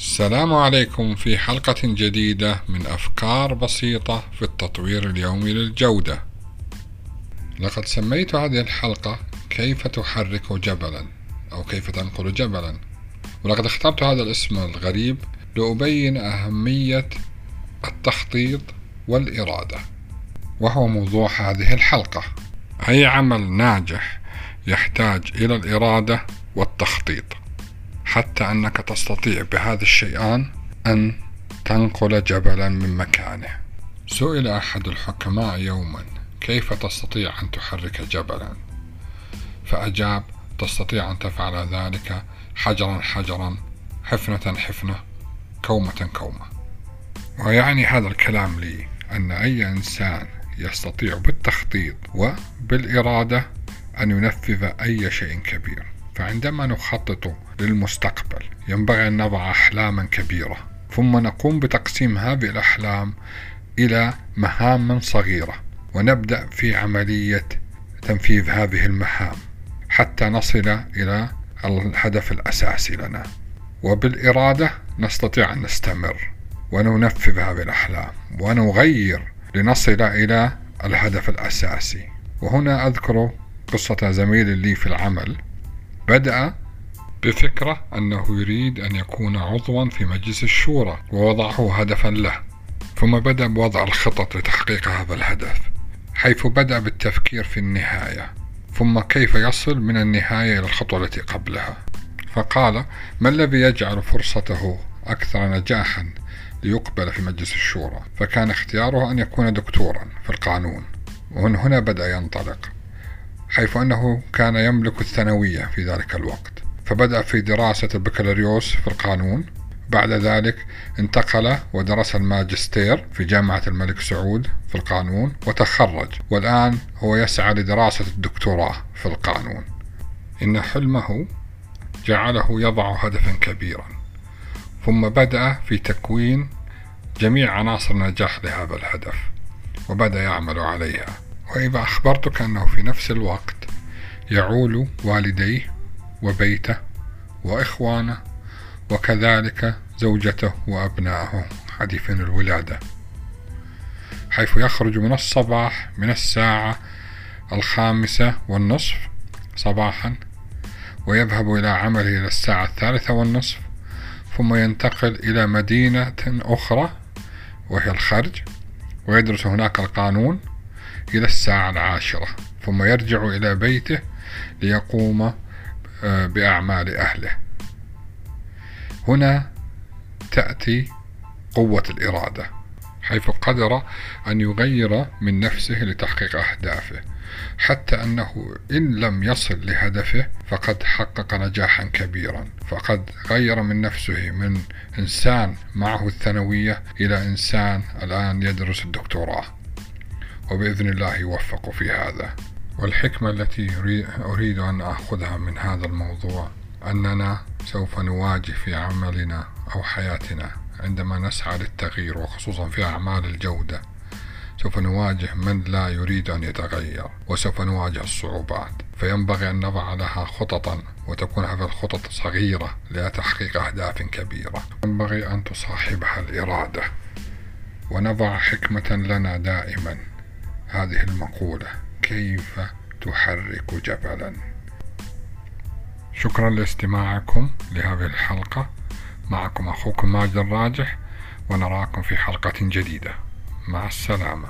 السلام عليكم في حلقة جديدة من أفكار بسيطة في التطوير اليومي للجودة. لقد سميت هذه الحلقة كيف تحرك جبلا أو كيف تنقل جبلا، ولقد اخترت هذا الاسم الغريب لأبين أهمية التخطيط والإرادة، وهو موضوع هذه الحلقة. أي عمل ناجح يحتاج إلى الإرادة والتخطيط. حتى أنك تستطيع بهذا الشيئان أن تنقل جبلا من مكانه. سئل أحد الحكماء يوما كيف تستطيع أن تحرك جبلا؟ فأجاب تستطيع أن تفعل ذلك حجرا حجرا حفنة حفنة كومة كومة. ويعني هذا الكلام لي أن أي إنسان يستطيع بالتخطيط وبالإرادة أن ينفذ أي شيء كبير. فعندما نخطط للمستقبل ينبغي أن نضع أحلاما كبيرة ثم نقوم بتقسيم هذه الأحلام إلى مهام صغيرة ونبدأ في عملية تنفيذ هذه المهام حتى نصل إلى الهدف الأساسي لنا. وبالإرادة نستطيع أن نستمر وننفذ هذه الأحلام ونغير لنصل إلى الهدف الأساسي. وهنا أذكر قصة زميل لي في العمل. بدأ بفكرة أنه يريد أن يكون عضوا في مجلس الشورى ووضعه هدفا له. ثم بدأ بوضع الخطط لتحقيق هذا الهدف حيث بدأ بالتفكير في النهاية. ثم كيف يصل من النهاية إلى الخطوة التي قبلها؟ فقال ما الذي يجعل فرصته أكثر نجاحا ليقبل في مجلس الشورى؟ فكان اختياره أن يكون دكتورا في القانون. ومن هنا بدأ ينطلق. حيث أنه كان يملك الثانوية في ذلك الوقت. فبدأ في دراسة البكالوريوس في القانون. بعد ذلك انتقل ودرس الماجستير في جامعة الملك سعود في القانون وتخرج. والآن هو يسعى لدراسة الدكتوراه في القانون. إن حلمه جعله يضع هدفا كبيرا. ثم بدأ في تكوين جميع عناصر النجاح لهذا الهدف. وبدأ يعمل عليها. وإذا أخبرتك أنه في نفس الوقت يعول والديه وبيته وإخوانه وكذلك زوجته وأبنائه. حديثين الولادة. حيث يخرج من الصباح من الساعة الخامسة والنصف صباحا ويذهب إلى عمله إلى الساعة الثالثة والنصف ثم ينتقل إلى مدينة أخرى وهي الخرج ويدرس هناك القانون إلى الساعة العاشرة ثم يرجع إلى بيته ليقوم آه، بأعمال أهله. هنا تأتي قوة الإرادة حيث قدر أن يغير من نفسه لتحقيق أهدافه. حتى أنه إن لم يصل لهدفه فقد حقق نجاحا كبيرا فقد غير من نفسه من إنسان معه الثانوية إلى إنسان الآن يدرس الدكتوراه. وبإذن الله يوفق في هذا. والحكمة التي أريد أن أخذها من هذا الموضوع أننا سوف نواجه في عملنا أو حياتنا عندما نسعى للتغيير وخصوصا في أعمال الجودة سوف نواجه من لا يريد أن يتغير وسوف نواجه الصعوبات. فينبغي أن نضع لها خططا وتكون هذه الخطط صغيرة لتحقيق أهداف كبيرة. ينبغي أن تصاحبها الإرادة ونضع حكمة لنا دائما. هذه المقولة كيف تحرك جبلا؟ شكرا لاستماعكم لهذه الحلقة. معكم أخوكم ماجد الراجح ونراكم في حلقة جديدة. مع السلامة.